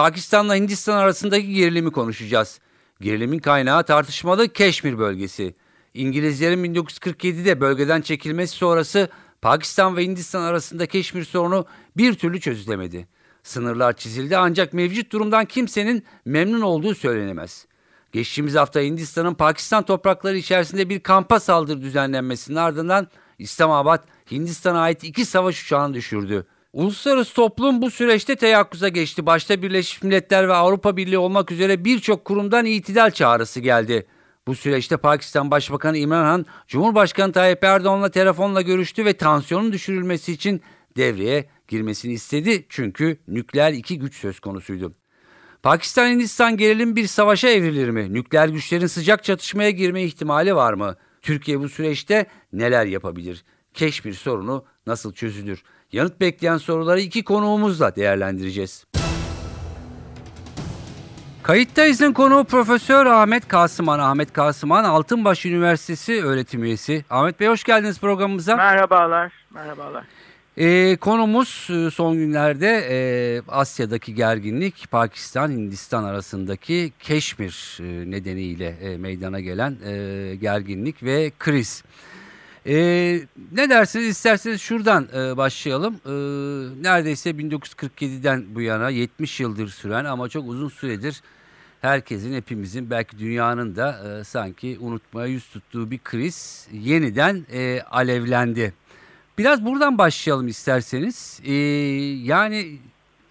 Pakistan'la Hindistan arasındaki gerilimi konuşacağız. Gerilimin kaynağı tartışmalı Keşmir bölgesi. İngilizlerin 1947'de bölgeden çekilmesi sonrası Pakistan ve Hindistan arasında Keşmir sorunu bir türlü çözülemedi. Sınırlar çizildi ancak mevcut durumdan kimsenin memnun olduğu söylenemez. Geçtiğimiz hafta Hindistan'ın Pakistan toprakları içerisinde bir kampa saldırı düzenlenmesinin ardından İslamabad Hindistan'a ait iki savaş uçağını düşürdü. Uluslararası toplum bu süreçte teyakkuza geçti. Başta Birleşmiş Milletler ve Avrupa Birliği olmak üzere birçok kurumdan itidal çağrısı geldi. Bu süreçte Pakistan Başbakanı İmran Han, Cumhurbaşkanı Tayyip Erdoğan'la telefonla görüştü ve tansiyonun düşürülmesi için devreye girmesini istedi çünkü nükleer iki güç söz konusuydu. Pakistan-Hindistan gerilim bir savaşa evrilir mi? Nükleer güçlerin sıcak çatışmaya girme ihtimali var mı? Türkiye bu süreçte neler yapabilir? Keşmir sorunu nasıl çözülür? Yanıt bekleyen soruları iki konuğumuzla değerlendireceğiz. Kayıttayız'ın konuğu Profesör Ahmet Kasıman. Ahmet Kasıman Altınbaş Üniversitesi öğretim üyesi. Ahmet Bey hoş geldiniz programımıza. Merhabalar. Merhabalar. Ee, konumuz e, son günlerde e, Asya'daki gerginlik, Pakistan-Hindistan arasındaki Keşmir e, nedeniyle e, meydana gelen e, gerginlik ve kriz. E, ne dersiniz isterseniz şuradan e, başlayalım. E, neredeyse 1947'den bu yana 70 yıldır süren ama çok uzun süredir herkesin, hepimizin belki dünyanın da e, sanki unutmaya yüz tuttuğu bir kriz yeniden e, alevlendi. Biraz buradan başlayalım isterseniz. Ee, yani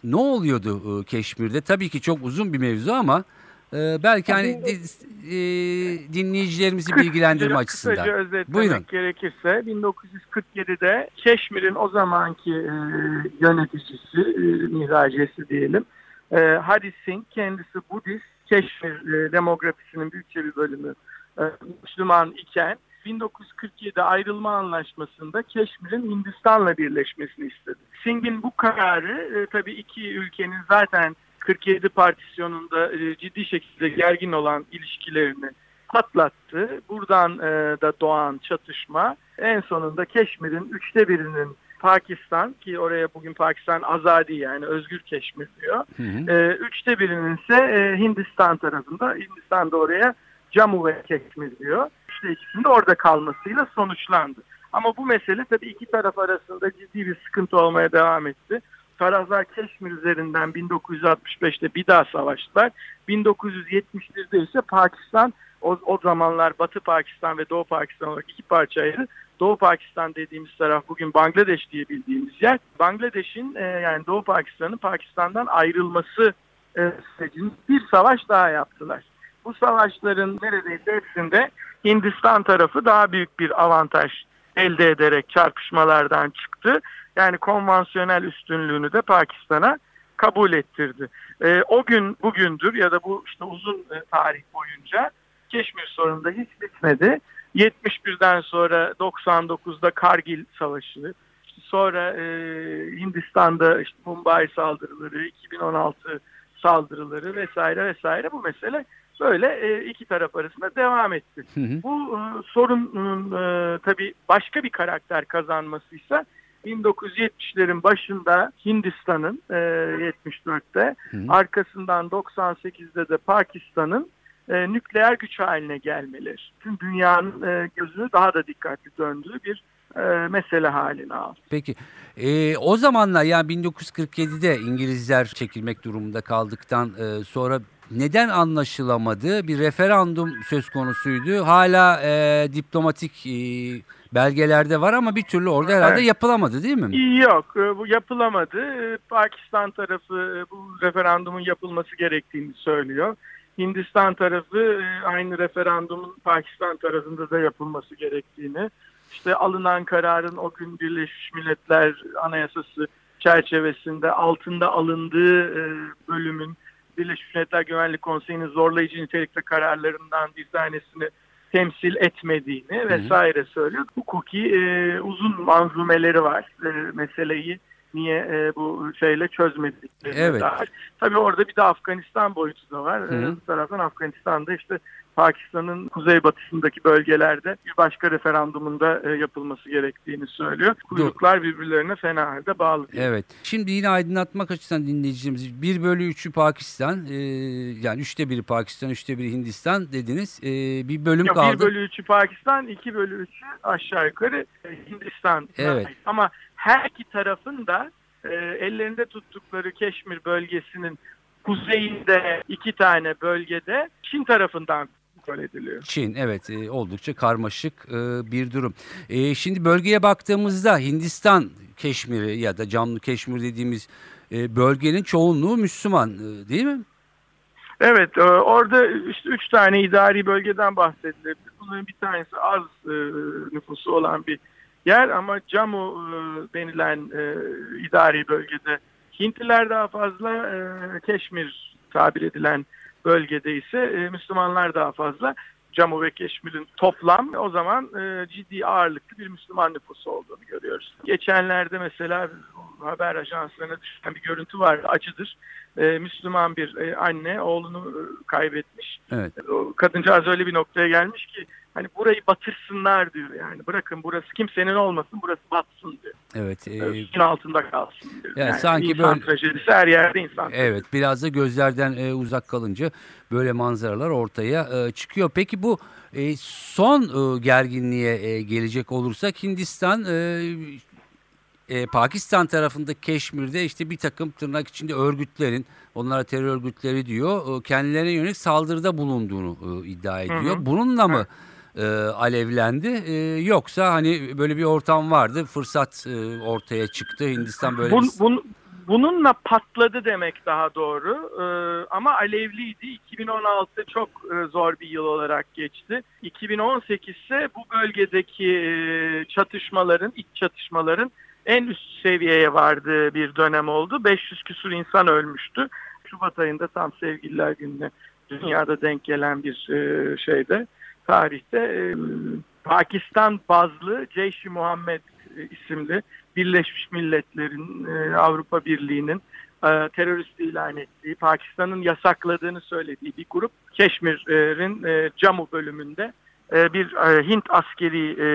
ne oluyordu e, Keşmir'de? Tabii ki çok uzun bir mevzu ama e, belki hani e, dinleyicilerimizi bilgilendirme açısından. Kısaca özetlemek Buyurun. gerekirse 1947'de Keşmir'in o zamanki e, yöneticisi, e, mihracesi diyelim, e, Hari Singh kendisi Budist, Keşmir e, demografisinin büyükçe bir bölümü e, Müslüman iken 1947 ayrılma anlaşmasında Keşmir'in Hindistan'la birleşmesini istedi. Singh'in bu kararı e, tabii iki ülkenin zaten 47 partisyonunda e, ciddi şekilde gergin olan ilişkilerini patlattı. Buradan e, da doğan çatışma en sonunda Keşmir'in üçte birinin Pakistan ki oraya bugün Pakistan azadi yani özgür Keşmir diyor. Hı hı. E, üçte birinin ise e, Hindistan tarafında. Hindistan da oraya Camu ve Keşmir diyor. İşte ikisinin de orada kalmasıyla sonuçlandı. Ama bu mesele tabii iki taraf arasında ciddi bir sıkıntı olmaya devam etti. Taraflar Keşmir üzerinden 1965'te bir daha savaştılar. 1971'de ise Pakistan o, o zamanlar Batı Pakistan ve Doğu Pakistan olarak iki parça ayırdı. Doğu Pakistan dediğimiz taraf bugün Bangladeş diye bildiğimiz yer. Bangladeş'in e, yani Doğu Pakistan'ın Pakistan'dan ayrılması e, sürecinde bir savaş daha yaptılar. Bu savaşların neredeyse hepsinde Hindistan tarafı daha büyük bir avantaj elde ederek çarpışmalardan çıktı. Yani konvansiyonel üstünlüğünü de Pakistan'a kabul ettirdi. E, o gün bugündür ya da bu işte uzun e, tarih boyunca Keşmir sorununda hiç bitmedi. 71'den sonra 99'da Kargil Savaşı, işte sonra e, Hindistan'da işte Mumbai saldırıları, 2016 saldırıları vesaire vesaire bu mesele böyle e, iki taraf arasında devam etti. Hı hı. Bu e, sorunun e, tabii başka bir karakter kazanmasıysa 1970'lerin başında Hindistan'ın e, 74'te Hı hı. arkasından 98'de de Pakistan'ın e, nükleer güç haline gelmeleri. Tüm dünyanın e, gözünü daha da dikkatli döndüğü bir e, mesele haline aldı. Peki e, o zamanlar yani 1947'de İngilizler çekilmek durumunda kaldıktan e, sonra neden anlaşılamadı? Bir referandum söz konusuydu. Hala e, diplomatik e, belgelerde var ama bir türlü orada herhalde Evet. yapılamadı değil mi? Yok e, bu yapılamadı. E, Pakistan tarafı e, bu referandumun yapılması gerektiğini söylüyor. Hindistan tarafı aynı referandumun Pakistan tarafında da yapılması gerektiğini, işte alınan kararın o gün Birleşmiş Milletler Anayasası çerçevesinde altında alındığı bölümün Birleşmiş Milletler Güvenlik Konseyi'nin zorlayıcı nitelikte kararlarından bir tanesini temsil etmediğini vesaire söylüyor. Hukuki e, uzun manzumeleri var e, meseleyi niye e, bu şeyle çözmediklerine Evet. dair. Tabii orada bir de Afganistan boyutu da var. Hı E, bu taraftan Afganistan'da işte Pakistan'ın kuzeybatısındaki bölgelerde bir başka referandumunda e, yapılması gerektiğini söylüyor. Kuyruklar birbirlerine fena halde bağlı. Evet. Şimdi yine aydınlatmak açısından dinleyicilerimiz 1 bölü 3'ü Pakistan e, yani 3'te biri Pakistan 3'te biri Hindistan dediniz. E, bir bölüm Yok, kaldı. 1 bölü 3'ü Pakistan, 2 bölü 3'ü aşağı yukarı e, Hindistan. Evet. Ama her iki tarafın da e, ellerinde tuttukları Keşmir bölgesinin kuzeyinde iki tane bölgede Çin tarafından kontrol ediliyor. Çin evet e, oldukça karmaşık e, bir durum. E, şimdi bölgeye baktığımızda Hindistan Keşmir'i ya da Camlı Keşmir dediğimiz e, bölgenin çoğunluğu Müslüman e, değil mi? Evet, e, orada işte üç tane idari bölgeden bahsedilebilir. Bunların bir tanesi az e, nüfusu olan bir yer ama Camu e, denilen e, idari bölgede Hintliler daha fazla, e, Keşmir tabir edilen bölgede ise e, Müslümanlar daha fazla. Camu ve Keşmir'in toplam o zaman e, ciddi ağırlıklı bir Müslüman nüfusu olduğunu görüyoruz. Geçenlerde mesela haber ajanslarına düşen bir görüntü var, acıdır. E, Müslüman bir e, anne oğlunu e, kaybetmiş. Evet. O kadıncağız öyle bir noktaya gelmiş ki hani burayı batırsınlar diyor yani. Bırakın burası kimsenin olmasın burası batsın diyor. Evet. E, suyun altında kalsın diyor. Yani sanki insan böyle- trajedisi her yerde insan. Evet biraz da gözlerden e, uzak kalınca böyle manzaralar ortaya e, çıkıyor. Peki bu e, son e, gerginliğe e, gelecek olursak Hindistan e, e, Pakistan tarafında Keşmir'de işte bir takım tırnak içinde örgütlerin onlara terör örgütleri diyor e, kendilerine yönelik saldırıda bulunduğunu e, iddia ediyor. hı. Bununla mı e, alevlendi e, yoksa hani böyle bir ortam vardı fırsat e, ortaya çıktı Hindistan böyle Bun, bir- bun- bununla patladı demek daha doğru Ee, ama alevliydi. 2016 çok e, zor bir yıl olarak geçti. 2018 ise bu bölgedeki e, çatışmaların, iç çatışmaların en üst seviyeye vardığı bir dönem oldu. 500 küsur insan ölmüştü. Şubat ayında tam sevgililer gününe dünyada denk gelen bir e, şeyde tarihte e, Pakistan bazlı Ceyş-i Muhammed e, isimli Birleşmiş Milletler'in, e, Avrupa Birliği'nin e, terörist ilan ettiği, Pakistan'ın yasakladığını söylediği bir grup Keşmir'in e, Camu bölümünde e, bir e, Hint askeri e,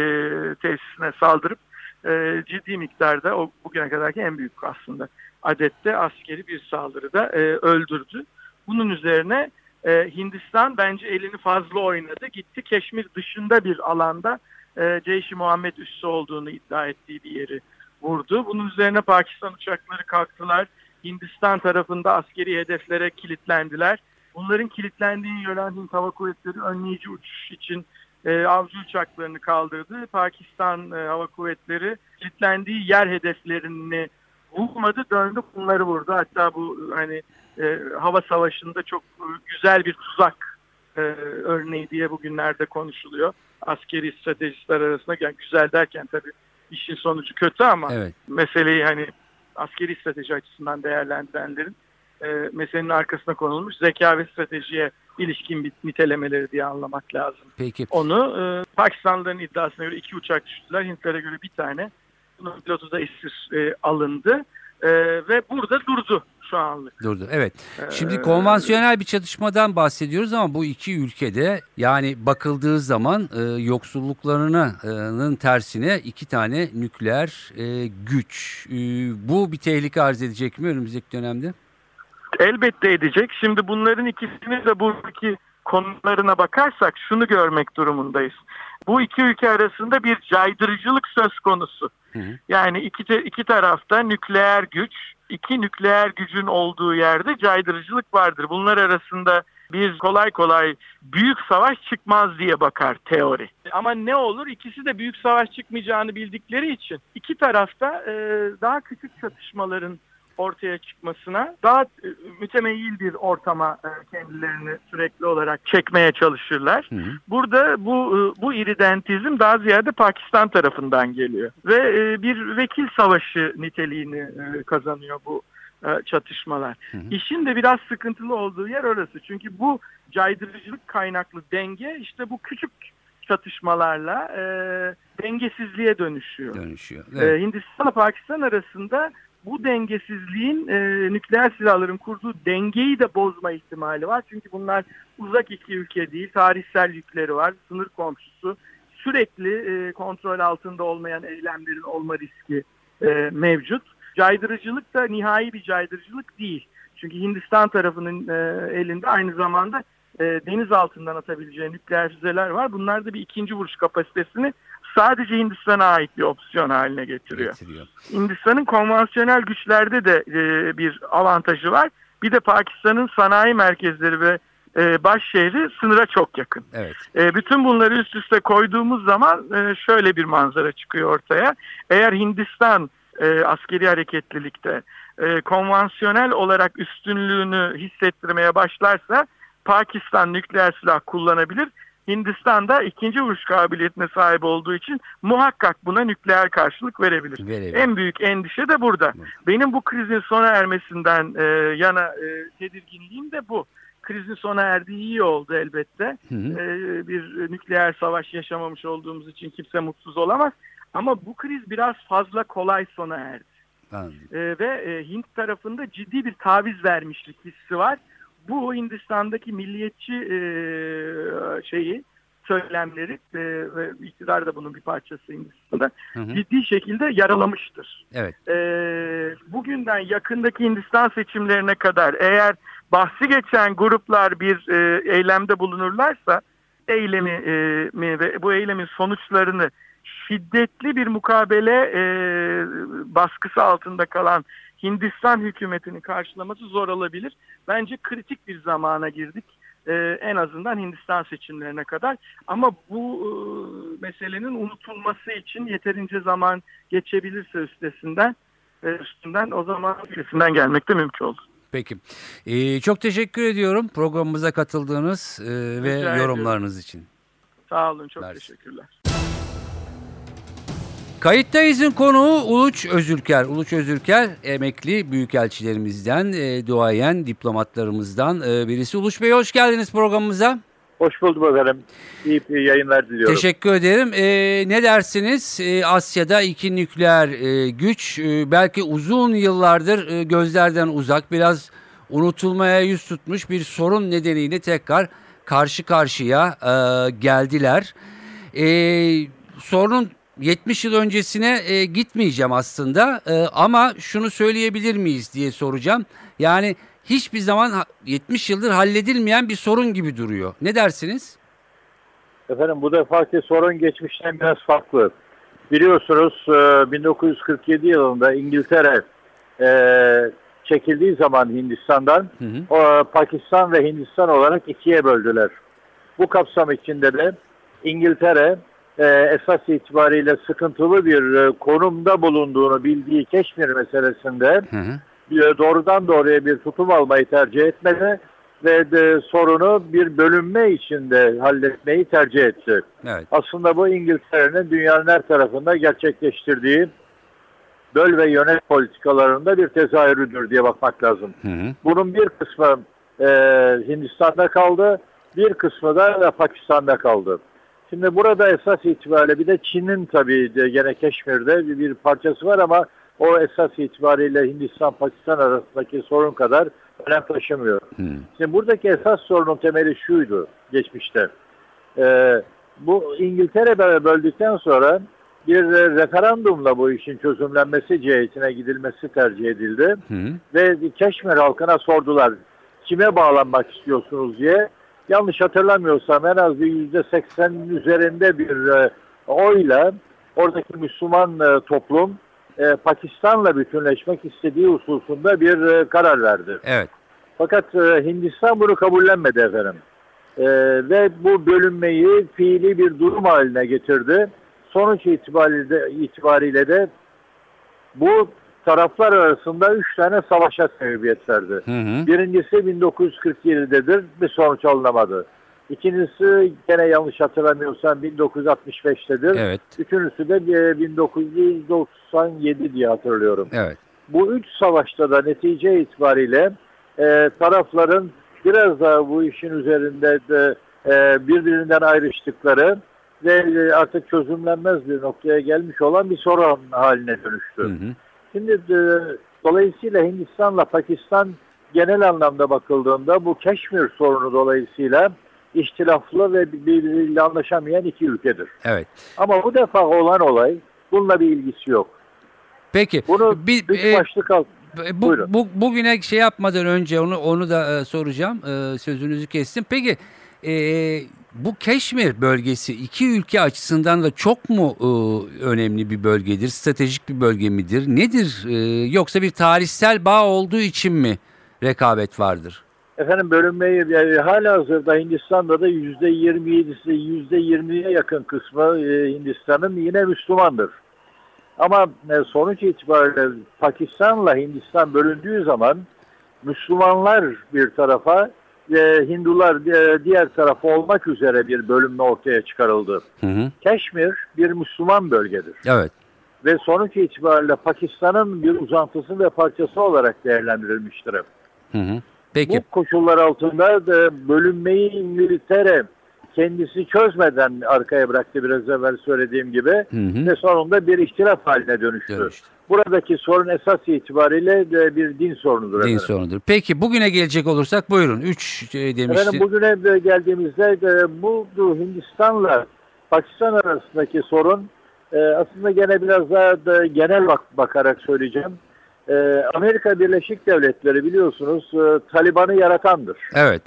tesisine saldırıp e, ciddi miktarda o bugüne kadarki en büyük aslında adette askeri bir saldırıda e, öldürdü. Bunun üzerine e, Hindistan bence elini fazla oynadı. Gitti Keşmir dışında bir alanda e, Ceyş-i Muhammed üssü olduğunu iddia ettiği bir yeri vurdu. Bunun üzerine Pakistan uçakları kalktılar. Hindistan tarafında askeri hedeflere kilitlendiler. Bunların kilitlendiği gören Hint Hava Kuvvetleri önleyici uçuş için e, avcı uçaklarını kaldırdı. Pakistan e, Hava Kuvvetleri kilitlendiği yer hedeflerini vurmadı döndü bunları vurdu. Hatta bu hani e, hava savaşında çok e, güzel bir tuzak e, örneği diye bugünlerde konuşuluyor. Askeri stratejistler arasında yani güzel derken tabii işin sonucu kötü ama Evet. meseleyi hani askeri strateji açısından değerlendirenlerin e, meselenin arkasına konulmuş zeka ve stratejiye ilişkin bir nitelemeleri diye anlamak lazım. Peki. Onu e, Pakistanlıların iddiasına göre iki uçak düştüler. Hintlere göre bir tane. Bunun pilotu da esir e, alındı. E, ve burada durdu şu anlık. Durdu. Evet. Şimdi Ee, konvansiyonel bir çatışmadan bahsediyoruz ama bu iki ülkede yani bakıldığı zaman e, yoksulluklarının tersine iki tane nükleer e, güç. E, bu bir tehlike arz edecek mi önümüzdeki dönemde? Elbette edecek. Şimdi bunların ikisini de buradaki konularına bakarsak şunu görmek durumundayız. Bu iki ülke arasında bir caydırıcılık söz konusu. Hı hı. Yani iki, iki tarafta nükleer güç, iki nükleer gücün olduğu yerde caydırıcılık vardır. Bunlar arasında bir kolay kolay büyük savaş çıkmaz diye bakar teori. Ama ne olur ikisi de büyük savaş çıkmayacağını bildikleri için iki tarafta e, daha küçük çatışmaların ortaya çıkmasına daha e, mütemeyyil bir ortama e, kendilerini sürekli olarak çekmeye çalışırlar. Hı hı. Burada bu e, bu iridentizm daha ziyade Pakistan tarafından geliyor ve e, bir vekil savaşı niteliğini e, kazanıyor bu e, çatışmalar. Hı hı. İşin de biraz sıkıntılı olduğu yer orası. Çünkü bu caydırıcılık kaynaklı denge işte bu küçük çatışmalarla e, dengesizliğe dönüşüyor. Dönüşüyor. Evet. Hindistan'la Pakistan arasında bu dengesizliğin e, nükleer silahların kurduğu dengeyi de bozma ihtimali var. Çünkü bunlar uzak iki ülke değil, tarihsel yükleri var, sınır komşusu. Sürekli e, kontrol altında olmayan eylemlerin olma riski e, mevcut. Caydırıcılık da nihai bir caydırıcılık değil. Çünkü Hindistan tarafının e, elinde aynı zamanda e, deniz altından atabileceği nükleer füzeler var. Bunlar da bir ikinci vuruş kapasitesini sadece Hindistan'a ait bir opsiyon haline getiriyor. Getiriyor. Hindistan'ın konvansiyonel güçlerde de e, bir avantajı var. Bir de Pakistan'ın sanayi merkezleri ve e, baş şehri sınıra çok yakın. Evet. E, bütün bunları üst üste koyduğumuz zaman e, şöyle bir manzara çıkıyor ortaya. Eğer Hindistan e, askeri hareketlilikte e, konvansiyonel olarak üstünlüğünü hissettirmeye başlarsa Pakistan nükleer silah kullanabilir. Hindistan da ikinci vuruş kabiliyetine sahip olduğu için muhakkak buna nükleer karşılık verebilir. Verebilir. En büyük endişe de burada. Burada. Benim bu krizin sona ermesinden e, yana e, tedirginliğim de bu. Krizin sona erdiği iyi oldu elbette. Hı hı. E, bir nükleer savaş yaşamamış olduğumuz için kimse mutsuz olamaz. Ama bu kriz biraz fazla kolay sona erdi. Anladım. E, ve e, Hint tarafında ciddi bir taviz vermişlik hissi var. Bu Hindistan'daki milliyetçi e, şeyi söylemleri e, ve iktidar da bunun bir parçası Hindistan'da Hı hı. ciddi şekilde yaralamıştır. Evet. E, bugünden yakındaki Hindistan seçimlerine kadar eğer bahsi geçen gruplar bir e, eylemde bulunurlarsa eylemi e, mi ve bu eylemin sonuçlarını şiddetli bir mukabele e, baskısı altında kalan Hindistan hükümetini karşılaması zor olabilir. Bence kritik bir zamana girdik. e, en azından Hindistan seçimlerine kadar. Ama bu e, meselenin unutulması için yeterince zaman geçebilirse üstesinden e, üstünden o zaman üstesinden gelmek de mümkün olur. Peki. Ee, çok teşekkür ediyorum programımıza katıldığınız e, ve Rica yorumlarınız için. Sağ olun çok Mersi. teşekkürler. Kayıttayız'ın konuğu Uluç Özülker. Uluç Özülker emekli büyükelçilerimizden, e, duayen diplomatlarımızdan e, birisi. Uluç Bey hoş geldiniz programımıza. Hoş buldum efendim. İyi yayınlar diliyorum. Teşekkür ederim. E, ne dersiniz? E, Asya'da iki nükleer e, güç e, belki uzun yıllardır e, gözlerden uzak, biraz unutulmaya yüz tutmuş bir sorun nedeniyle tekrar karşı karşıya e, geldiler. E, sorunun 70 yıl öncesine e, gitmeyeceğim aslında E, ama şunu söyleyebilir miyiz diye soracağım. Yani hiçbir zaman ha- 70 yıldır halledilmeyen bir sorun gibi duruyor. Ne dersiniz? Efendim bu defaki sorun geçmişten biraz farklı. Biliyorsunuz e, 1947 yılında İngiltere e, çekildiği zaman Hindistan'dan Hı hı. o, Pakistan ve Hindistan olarak ikiye böldüler. Bu kapsam içinde de İngiltere e, esas itibariyle sıkıntılı bir e, konumda bulunduğunu bildiği Keşmir meselesinde Hı hı. bir- doğrudan doğruya bir tutum almayı tercih etmedi ve de sorunu bir bölünme içinde halletmeyi tercih etti. Evet. Aslında bu İngiltere'nin dünyanın her tarafında gerçekleştirdiği böl ve yönet politikalarında bir tezahürüdür diye bakmak lazım. Hı hı. Bunun bir kısmı e, Hindistan'da kaldı, bir kısmı da Pakistan'da kaldı. Şimdi burada esas itibariyle bir de Çin'in tabii de gene Keşmir'de bir, bir parçası var ama o esas itibariyle Hindistan-Pakistan arasındaki sorun kadar önem taşımıyor. Hı. Şimdi buradaki esas sorunun temeli şuydu geçmişte. Ee, bu İngiltere bö- böldükten sonra bir referandumla bu işin çözümlenmesi cihetine gidilmesi tercih edildi. Hı. Ve Keşmir halkına sordular kime bağlanmak istiyorsunuz diye. Yanlış hatırlamıyorsam en az bir yüzde seksenin üzerinde bir e, oyla oradaki Müslüman e, toplum e, Pakistan'la bütünleşmek istediği hususunda bir e, karar verdi. Evet. Fakat e, Hindistan bunu kabullenmedi efendim. E, ve bu bölünmeyi fiili bir durum haline getirdi. Sonuç itibariyle de, itibariyle de bu taraflar arasında üç tane savaşa sebebiyet verdi. Hı hı. Birincisi 1947'dedir bir sonuç alınamadı. İkincisi gene yanlış hatırlamıyorsam 1965'tedir. Evet. Üçüncüsü de e, 1997 diye hatırlıyorum. Evet. Bu üç savaşta da netice itibariyle e, tarafların biraz daha bu işin üzerinde de e, birbirinden ayrıştıkları ve e, artık çözümlenmez bir noktaya gelmiş olan bir sorun haline dönüştü. Hı hı. Şimdi e, dolayısıyla Hindistan'la Pakistan genel anlamda bakıldığında bu Keşmir sorunu dolayısıyla ihtilaflı ve birbiriyle anlaşamayan iki ülkedir. Evet. Ama bu defa olan olay bununla bir ilgisi yok. Peki. Bunu bir, üç e, başlık alt. bu, buyurun. bu, bugüne şey yapmadan önce onu onu da e, soracağım. E, sözünüzü kestim. Peki e, bu Keşmir bölgesi iki ülke açısından da çok mu e, önemli bir bölgedir? Stratejik bir bölge midir? Nedir? E, yoksa bir tarihsel bağ olduğu için mi rekabet vardır? Efendim bölünmeyi yani hala hazırda Hindistan'da da yüzde 27'si yüzde 20'ye yakın kısmı e, Hindistan'ın yine Müslümandır. Ama e, sonuç itibariyle Pakistan'la Hindistan bölündüğü zaman Müslümanlar bir tarafa ve Hindular e, diğer tarafa olmak üzere bir bölünme ortaya çıkarıldı. Hı hı. Keşmir bir Müslüman bölgedir Evet. ve sonuç itibariyle Pakistan'ın bir uzantısı ve parçası olarak değerlendirilmiştir. Hı hı. Peki. Bu koşullar altında da bölünmeyi İngiltere kendisi çözmeden arkaya bıraktı biraz evvel söylediğim gibi Hı hı. ve sonunda bir ihtilaf haline dönüştü. Dönüştü. Buradaki sorun esas itibariyle de bir din sorunudur. Din efendim. sorunudur. Peki bugüne gelecek olursak buyurun. Üç e, Efendim demiştin. bugüne de geldiğimizde de bu Hindistan'la Pakistan arasındaki sorun e, aslında gene biraz daha da genel bak bakarak söyleyeceğim. E, Amerika Birleşik Devletleri biliyorsunuz Taliban'ı yaratandır. Evet.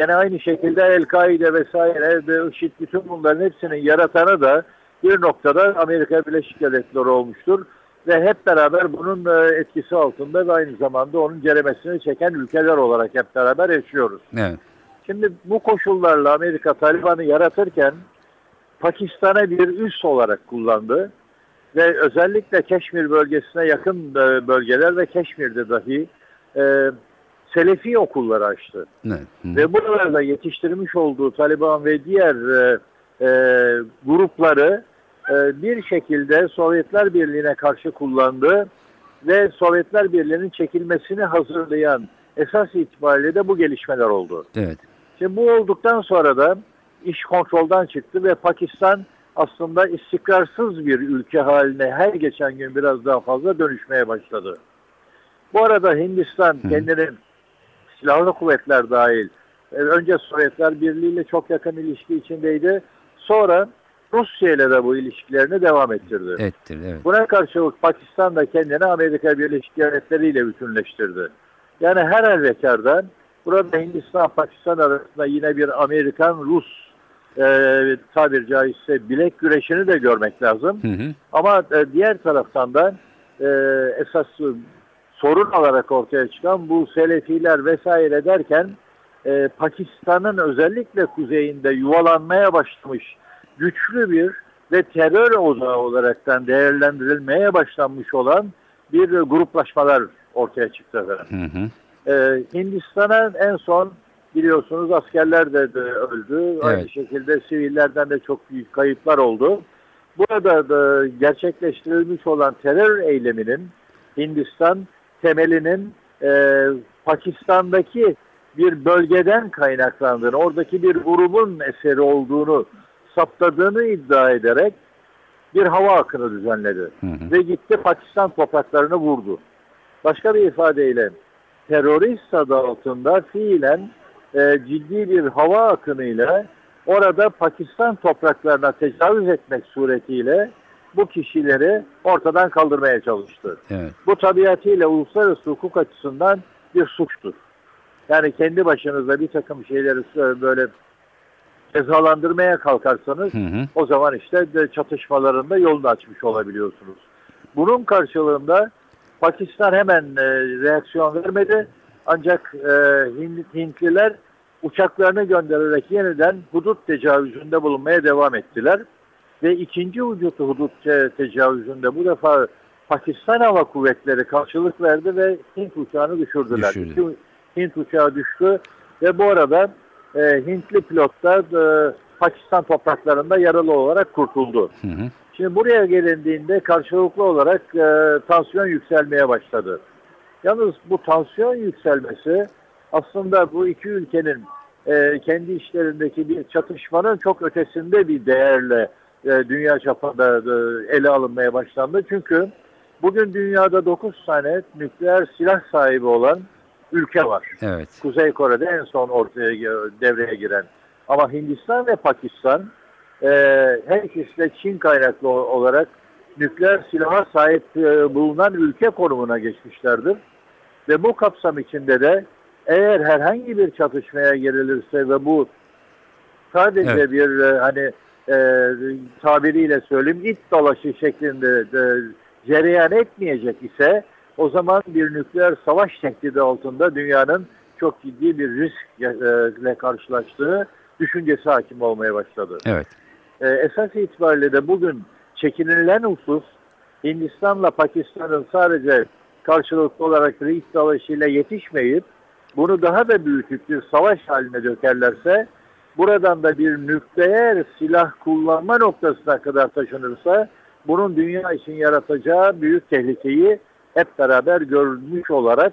Yine aynı şekilde El-Kaide vesaire ve IŞİD bütün bunların hepsinin yaratanı da bir noktada Amerika Birleşik Devletleri olmuştur. Ve hep beraber bunun e, etkisi altında ve aynı zamanda onun ceremesini çeken ülkeler olarak hep beraber yaşıyoruz. Evet. Şimdi bu koşullarla Amerika Taliban'ı yaratırken Pakistan'a bir üs olarak kullandı. Ve özellikle Keşmir bölgesine yakın e, bölgeler ve Keşmir'de dahi e, Selefi okulları açtı. Evet. Hı. Ve buralarda yetiştirmiş olduğu Taliban ve diğer e, e, grupları e, bir şekilde Sovyetler Birliği'ne karşı kullandı ve Sovyetler Birliği'nin çekilmesini hazırlayan esas itibariyle de bu gelişmeler oldu. Evet. Şimdi bu olduktan sonra da iş kontrolden çıktı ve Pakistan aslında istikrarsız bir ülke haline her geçen gün biraz daha fazla dönüşmeye başladı. Bu arada Hindistan Hı. kendini silahlı kuvvetler dahil e, önce Sovyetler Birliği ile çok yakın ilişki içindeydi. Sonra Rusya ile de bu ilişkilerini devam ettirdi. Ettir. Evet. Buna karşılık Pakistan da kendini Amerika Birleşik Devletleri ile bütünleştirdi. Yani her halükarda burada Hindistan-Pakistan arasında yine bir Amerikan-Rus e, tabir caizse bilek güreşini de görmek lazım. Hı hı. Ama e, diğer taraftan da e, esas sorun olarak ortaya çıkan bu Selefiler vesaire derken e, Pakistan'ın özellikle kuzeyinde yuvalanmaya başlamış güçlü bir ve terör odağı olaraktan değerlendirilmeye başlanmış olan bir gruplaşmalar ortaya çıktı efendim. Hı hı. Ee, Hindistan'a en son biliyorsunuz askerler de, de öldü. Aynı Evet. şekilde sivillerden de çok büyük kayıplar oldu. Burada da gerçekleştirilmiş olan terör eyleminin Hindistan temelinin e, Pakistan'daki bir bölgeden kaynaklandığını, oradaki bir grubun eseri olduğunu saptadığını iddia ederek bir hava akını düzenledi. Hı hı. Ve gitti Pakistan topraklarını vurdu. Başka bir ifadeyle terörist adı altında fiilen e, ciddi bir hava akınıyla orada Pakistan topraklarına tecavüz etmek suretiyle bu kişileri ortadan kaldırmaya çalıştı. Evet. Bu tabiatıyla uluslararası hukuk açısından bir suçtur. Yani kendi başınıza bir takım şeyleri sö- böyle cezalandırmaya kalkarsanız Hı hı. o zaman işte çatışmalarında yolunu açmış olabiliyorsunuz. Bunun karşılığında Pakistan hemen e, reaksiyon vermedi. Ancak e, Hint- Hintliler uçaklarını göndererek yeniden hudut tecavüzünde bulunmaya devam ettiler. Ve ikinci vücut hudut te- tecavüzünde bu defa Pakistan Hava Kuvvetleri karşılık verdi ve Hint uçağını düşürdüler. Düşürdü. İki Hint uçağı düştü ve bu arada e, Hintli pilotlar e, Pakistan topraklarında yaralı olarak kurtuldu. Hı hı. Şimdi buraya gelindiğinde karşılıklı olarak e, tansiyon yükselmeye başladı. Yalnız bu tansiyon yükselmesi aslında bu iki ülkenin e, kendi işlerindeki bir çatışmanın çok ötesinde bir değerle e, dünya çapında e, ele alınmaya başlandı. Çünkü bugün dünyada 9 tane nükleer silah sahibi olan ülke var. Evet. Kuzey Kore'de en son ortaya devreye giren. Ama Hindistan ve Pakistan e, her ikisi de Çin kaynaklı olarak nükleer silaha sahip e, bulunan ülke konumuna geçmişlerdir. Ve bu kapsam içinde de eğer herhangi bir çatışmaya girilirse ve bu sadece Evet. bir e, hani e, tabiriyle söyleyeyim it dalaşı şeklinde de, cereyan etmeyecek ise o zaman bir nükleer savaş tehdidi altında dünyanın çok ciddi bir riskle karşılaştığı düşüncesi hakim olmaya başladı. Evet. E, esas itibariyle de bugün çekinilen husus Hindistan'la Pakistan'ın sadece karşılıklı olarak risk dalaşıyla yetişmeyip bunu daha da büyütüp bir savaş haline dökerlerse buradan da bir nükleer silah kullanma noktasına kadar taşınırsa bunun dünya için yaratacağı büyük tehlikeyi hep beraber görmüş olarak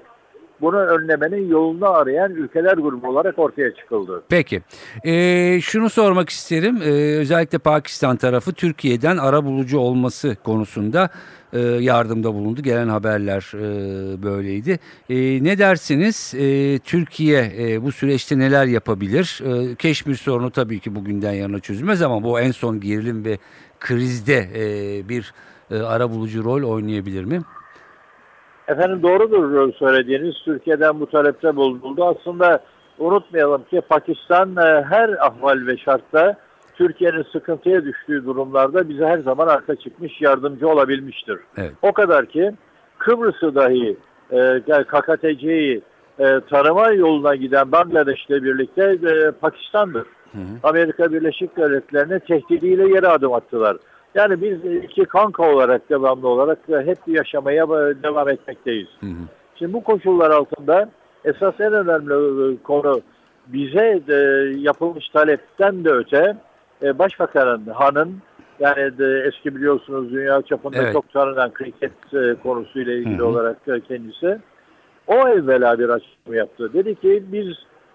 bunu önlemenin yolunu arayan ülkeler grubu olarak ortaya çıkıldı. Peki. Ee, şunu sormak isterim. Ee, özellikle Pakistan tarafı Türkiye'den ara bulucu olması konusunda e, yardımda bulundu. Gelen haberler e, böyleydi. E, ne dersiniz? E, Türkiye e, bu süreçte neler yapabilir? E, Keşmir sorunu tabii ki bugünden yarına çözülmez ama bu en son gerilim ve krizde e, bir e, ara bulucu rol oynayabilir mi? Efendim doğrudur söylediğiniz. Türkiye'den bu talepte bulunuldu. Aslında unutmayalım ki Pakistan e, her ahval ve şartta Türkiye'nin sıkıntıya düştüğü durumlarda bize her zaman arka çıkmış yardımcı olabilmiştir. Evet. O kadar ki Kıbrıs'ı dahi e, KKTC'yi e, tanıma yoluna giden Bangladeş'le birlikte e, Pakistan'dır. Hı hı. Amerika Birleşik Devletleri'ne tehdidiyle yere adım attılar. Yani biz iki kanka olarak devamlı olarak hep yaşamaya devam etmekteyiz. Hı hı. Şimdi bu koşullar altında esas en önemli e, konu bize e, yapılmış talepten de öte e, Başbakanın, Han'ın yani de eski biliyorsunuz dünya çapında Evet. çok tanınan kriket e, konusuyla ilgili Hı hı. olarak kendisi o evvela bir açıklama yaptı. Dedi ki biz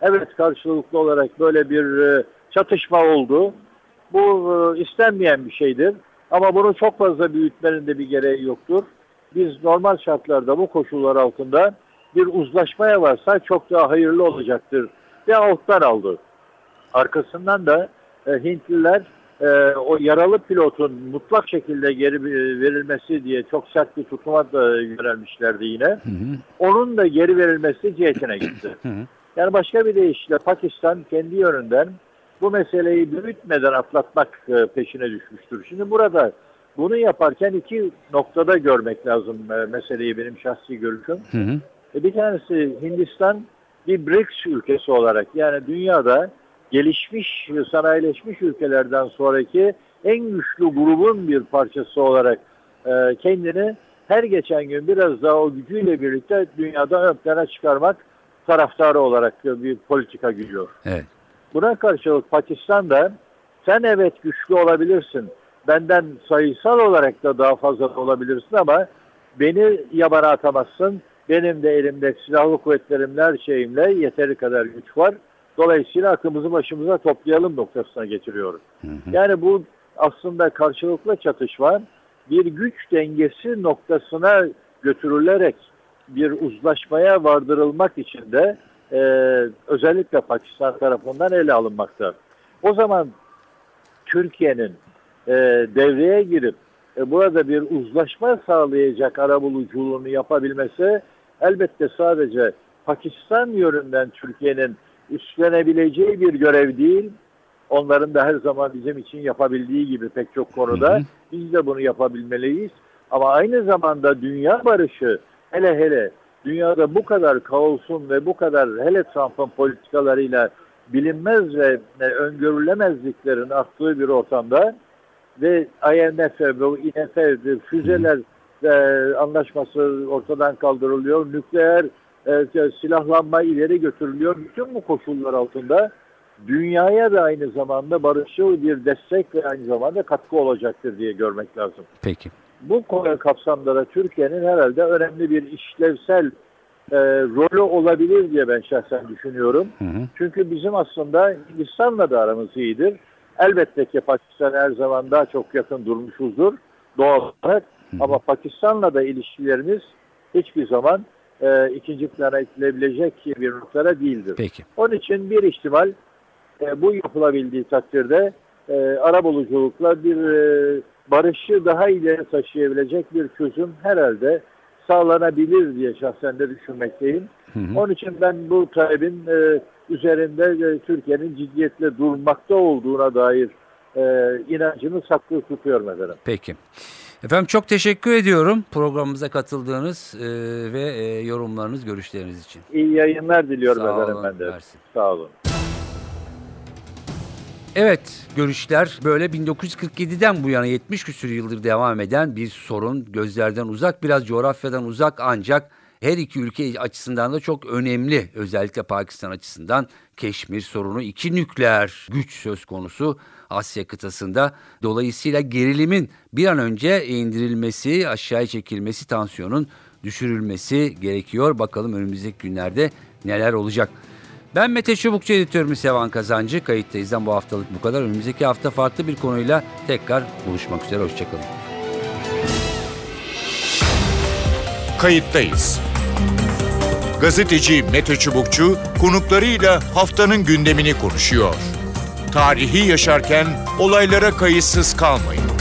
evet karşılıklı olarak böyle bir çatışma oldu. Bu istenmeyen bir şeydir. Ama bunu çok fazla büyütmenin de bir gereği yoktur. Biz normal şartlarda bu koşullar altında bir uzlaşmaya varsa çok daha hayırlı olacaktır. Ve alttan aldı. Arkasından da e, Hintliler e, o yaralı pilotun mutlak şekilde geri e, verilmesi diye çok sert bir tutuma da yönelmişlerdi yine. Hı hı. Onun da geri verilmesi cihetine gitti. Hı hı. Yani başka bir deyişle Pakistan kendi yönünden bu meseleyi büyütmeden atlatmak e, peşine düşmüştür. Şimdi burada bunu yaparken iki noktada görmek lazım e, meseleyi benim şahsi görüşüm. Hı hı. E, Bir tanesi Hindistan bir BRICS ülkesi olarak yani dünyada gelişmiş, sanayileşmiş ülkelerden sonraki en güçlü grubun bir parçası olarak kendini her geçen gün biraz daha o gücüyle birlikte dünyada ön plana çıkarmak taraftarı olarak bir politika gidiyor. Evet. Buna karşılık Pakistan da sen evet güçlü olabilirsin. Benden sayısal olarak da daha fazla olabilirsin ama beni yabana atamazsın. Benim de elimde silahlı kuvvetlerimle her şeyimle yeteri kadar güç var. Dolayısıyla aklımızı başımıza toplayalım noktasına getiriyorum. Hı hı. Yani bu aslında karşılıklı çatışma bir güç dengesi noktasına götürülerek bir uzlaşmaya vardırılmak için de e, özellikle Pakistan tarafından ele alınmakta. O zaman Türkiye'nin e, devreye girip e, burada bir uzlaşma sağlayacak arabuluculuğunu yapabilmesi elbette sadece Pakistan yönünden Türkiye'nin üstlenebileceği bir görev değil. Onların da her zaman bizim için yapabildiği gibi pek çok konuda Hı hı. biz de bunu yapabilmeliyiz. Ama aynı zamanda dünya barışı hele hele dünyada bu kadar kaosun ve bu kadar hele Trump'ın politikalarıyla bilinmez ve öngörülemezliklerin arttığı bir ortamda ve IMF ve IMF füzeler e, anlaşması ortadan kaldırılıyor. Nükleer e, silahlanma ileri götürülüyor. Bütün bu koşullar altında dünyaya da aynı zamanda barışçıl bir destek ve aynı zamanda katkı olacaktır diye görmek lazım. Peki. Bu konu kapsamında da Türkiye'nin herhalde önemli bir işlevsel e, rolü olabilir diye ben şahsen düşünüyorum. Hı hı. Çünkü bizim aslında Hindistan'la da aramız iyidir. Elbette ki Pakistan her zaman daha çok yakın durmuşuzdur doğal olarak. Ama Pakistan'la da ilişkilerimiz hiçbir zaman e, ikinci plana itilebilecek bir noktada değildir. Peki. Onun için bir ihtimal e, bu yapılabildiği takdirde e, arabuluculukla bir e, barışı daha ileri taşıyabilecek bir çözüm herhalde sağlanabilir diye şahsen de düşünmekteyim. Hı hı. Onun için ben bu talebin e, üzerinde e, Türkiye'nin ciddiyetle durmakta olduğuna dair e, inancını saklı tutuyorum efendim. Peki. Efendim çok teşekkür ediyorum programımıza katıldığınız e, ve e, yorumlarınız, görüşleriniz için. İyi yayınlar diliyorum Sağ efendim olun, ben de. mersi. Sağ olun. Evet, görüşler böyle 1947'den bu yana 70 küsur yıldır devam eden bir sorun. Gözlerden uzak, biraz coğrafyadan uzak ancak her iki ülke açısından da çok önemli. Özellikle Pakistan açısından Keşmir sorunu iki nükleer güç söz konusu Asya kıtasında. Dolayısıyla gerilimin bir an önce indirilmesi, aşağıya çekilmesi, tansiyonun düşürülmesi gerekiyor. Bakalım önümüzdeki günlerde neler olacak. Ben Mete Çubukçu editörümüz Sevan Kazancı. Kayıttayız'dan bu haftalık bu kadar. Önümüzdeki hafta farklı bir konuyla tekrar buluşmak üzere. Hoşçakalın. Kayıttayız. Gazeteci Mete Çubukçu konuklarıyla haftanın gündemini konuşuyor. Tarihi yaşarken olaylara kayıtsız kalmayın.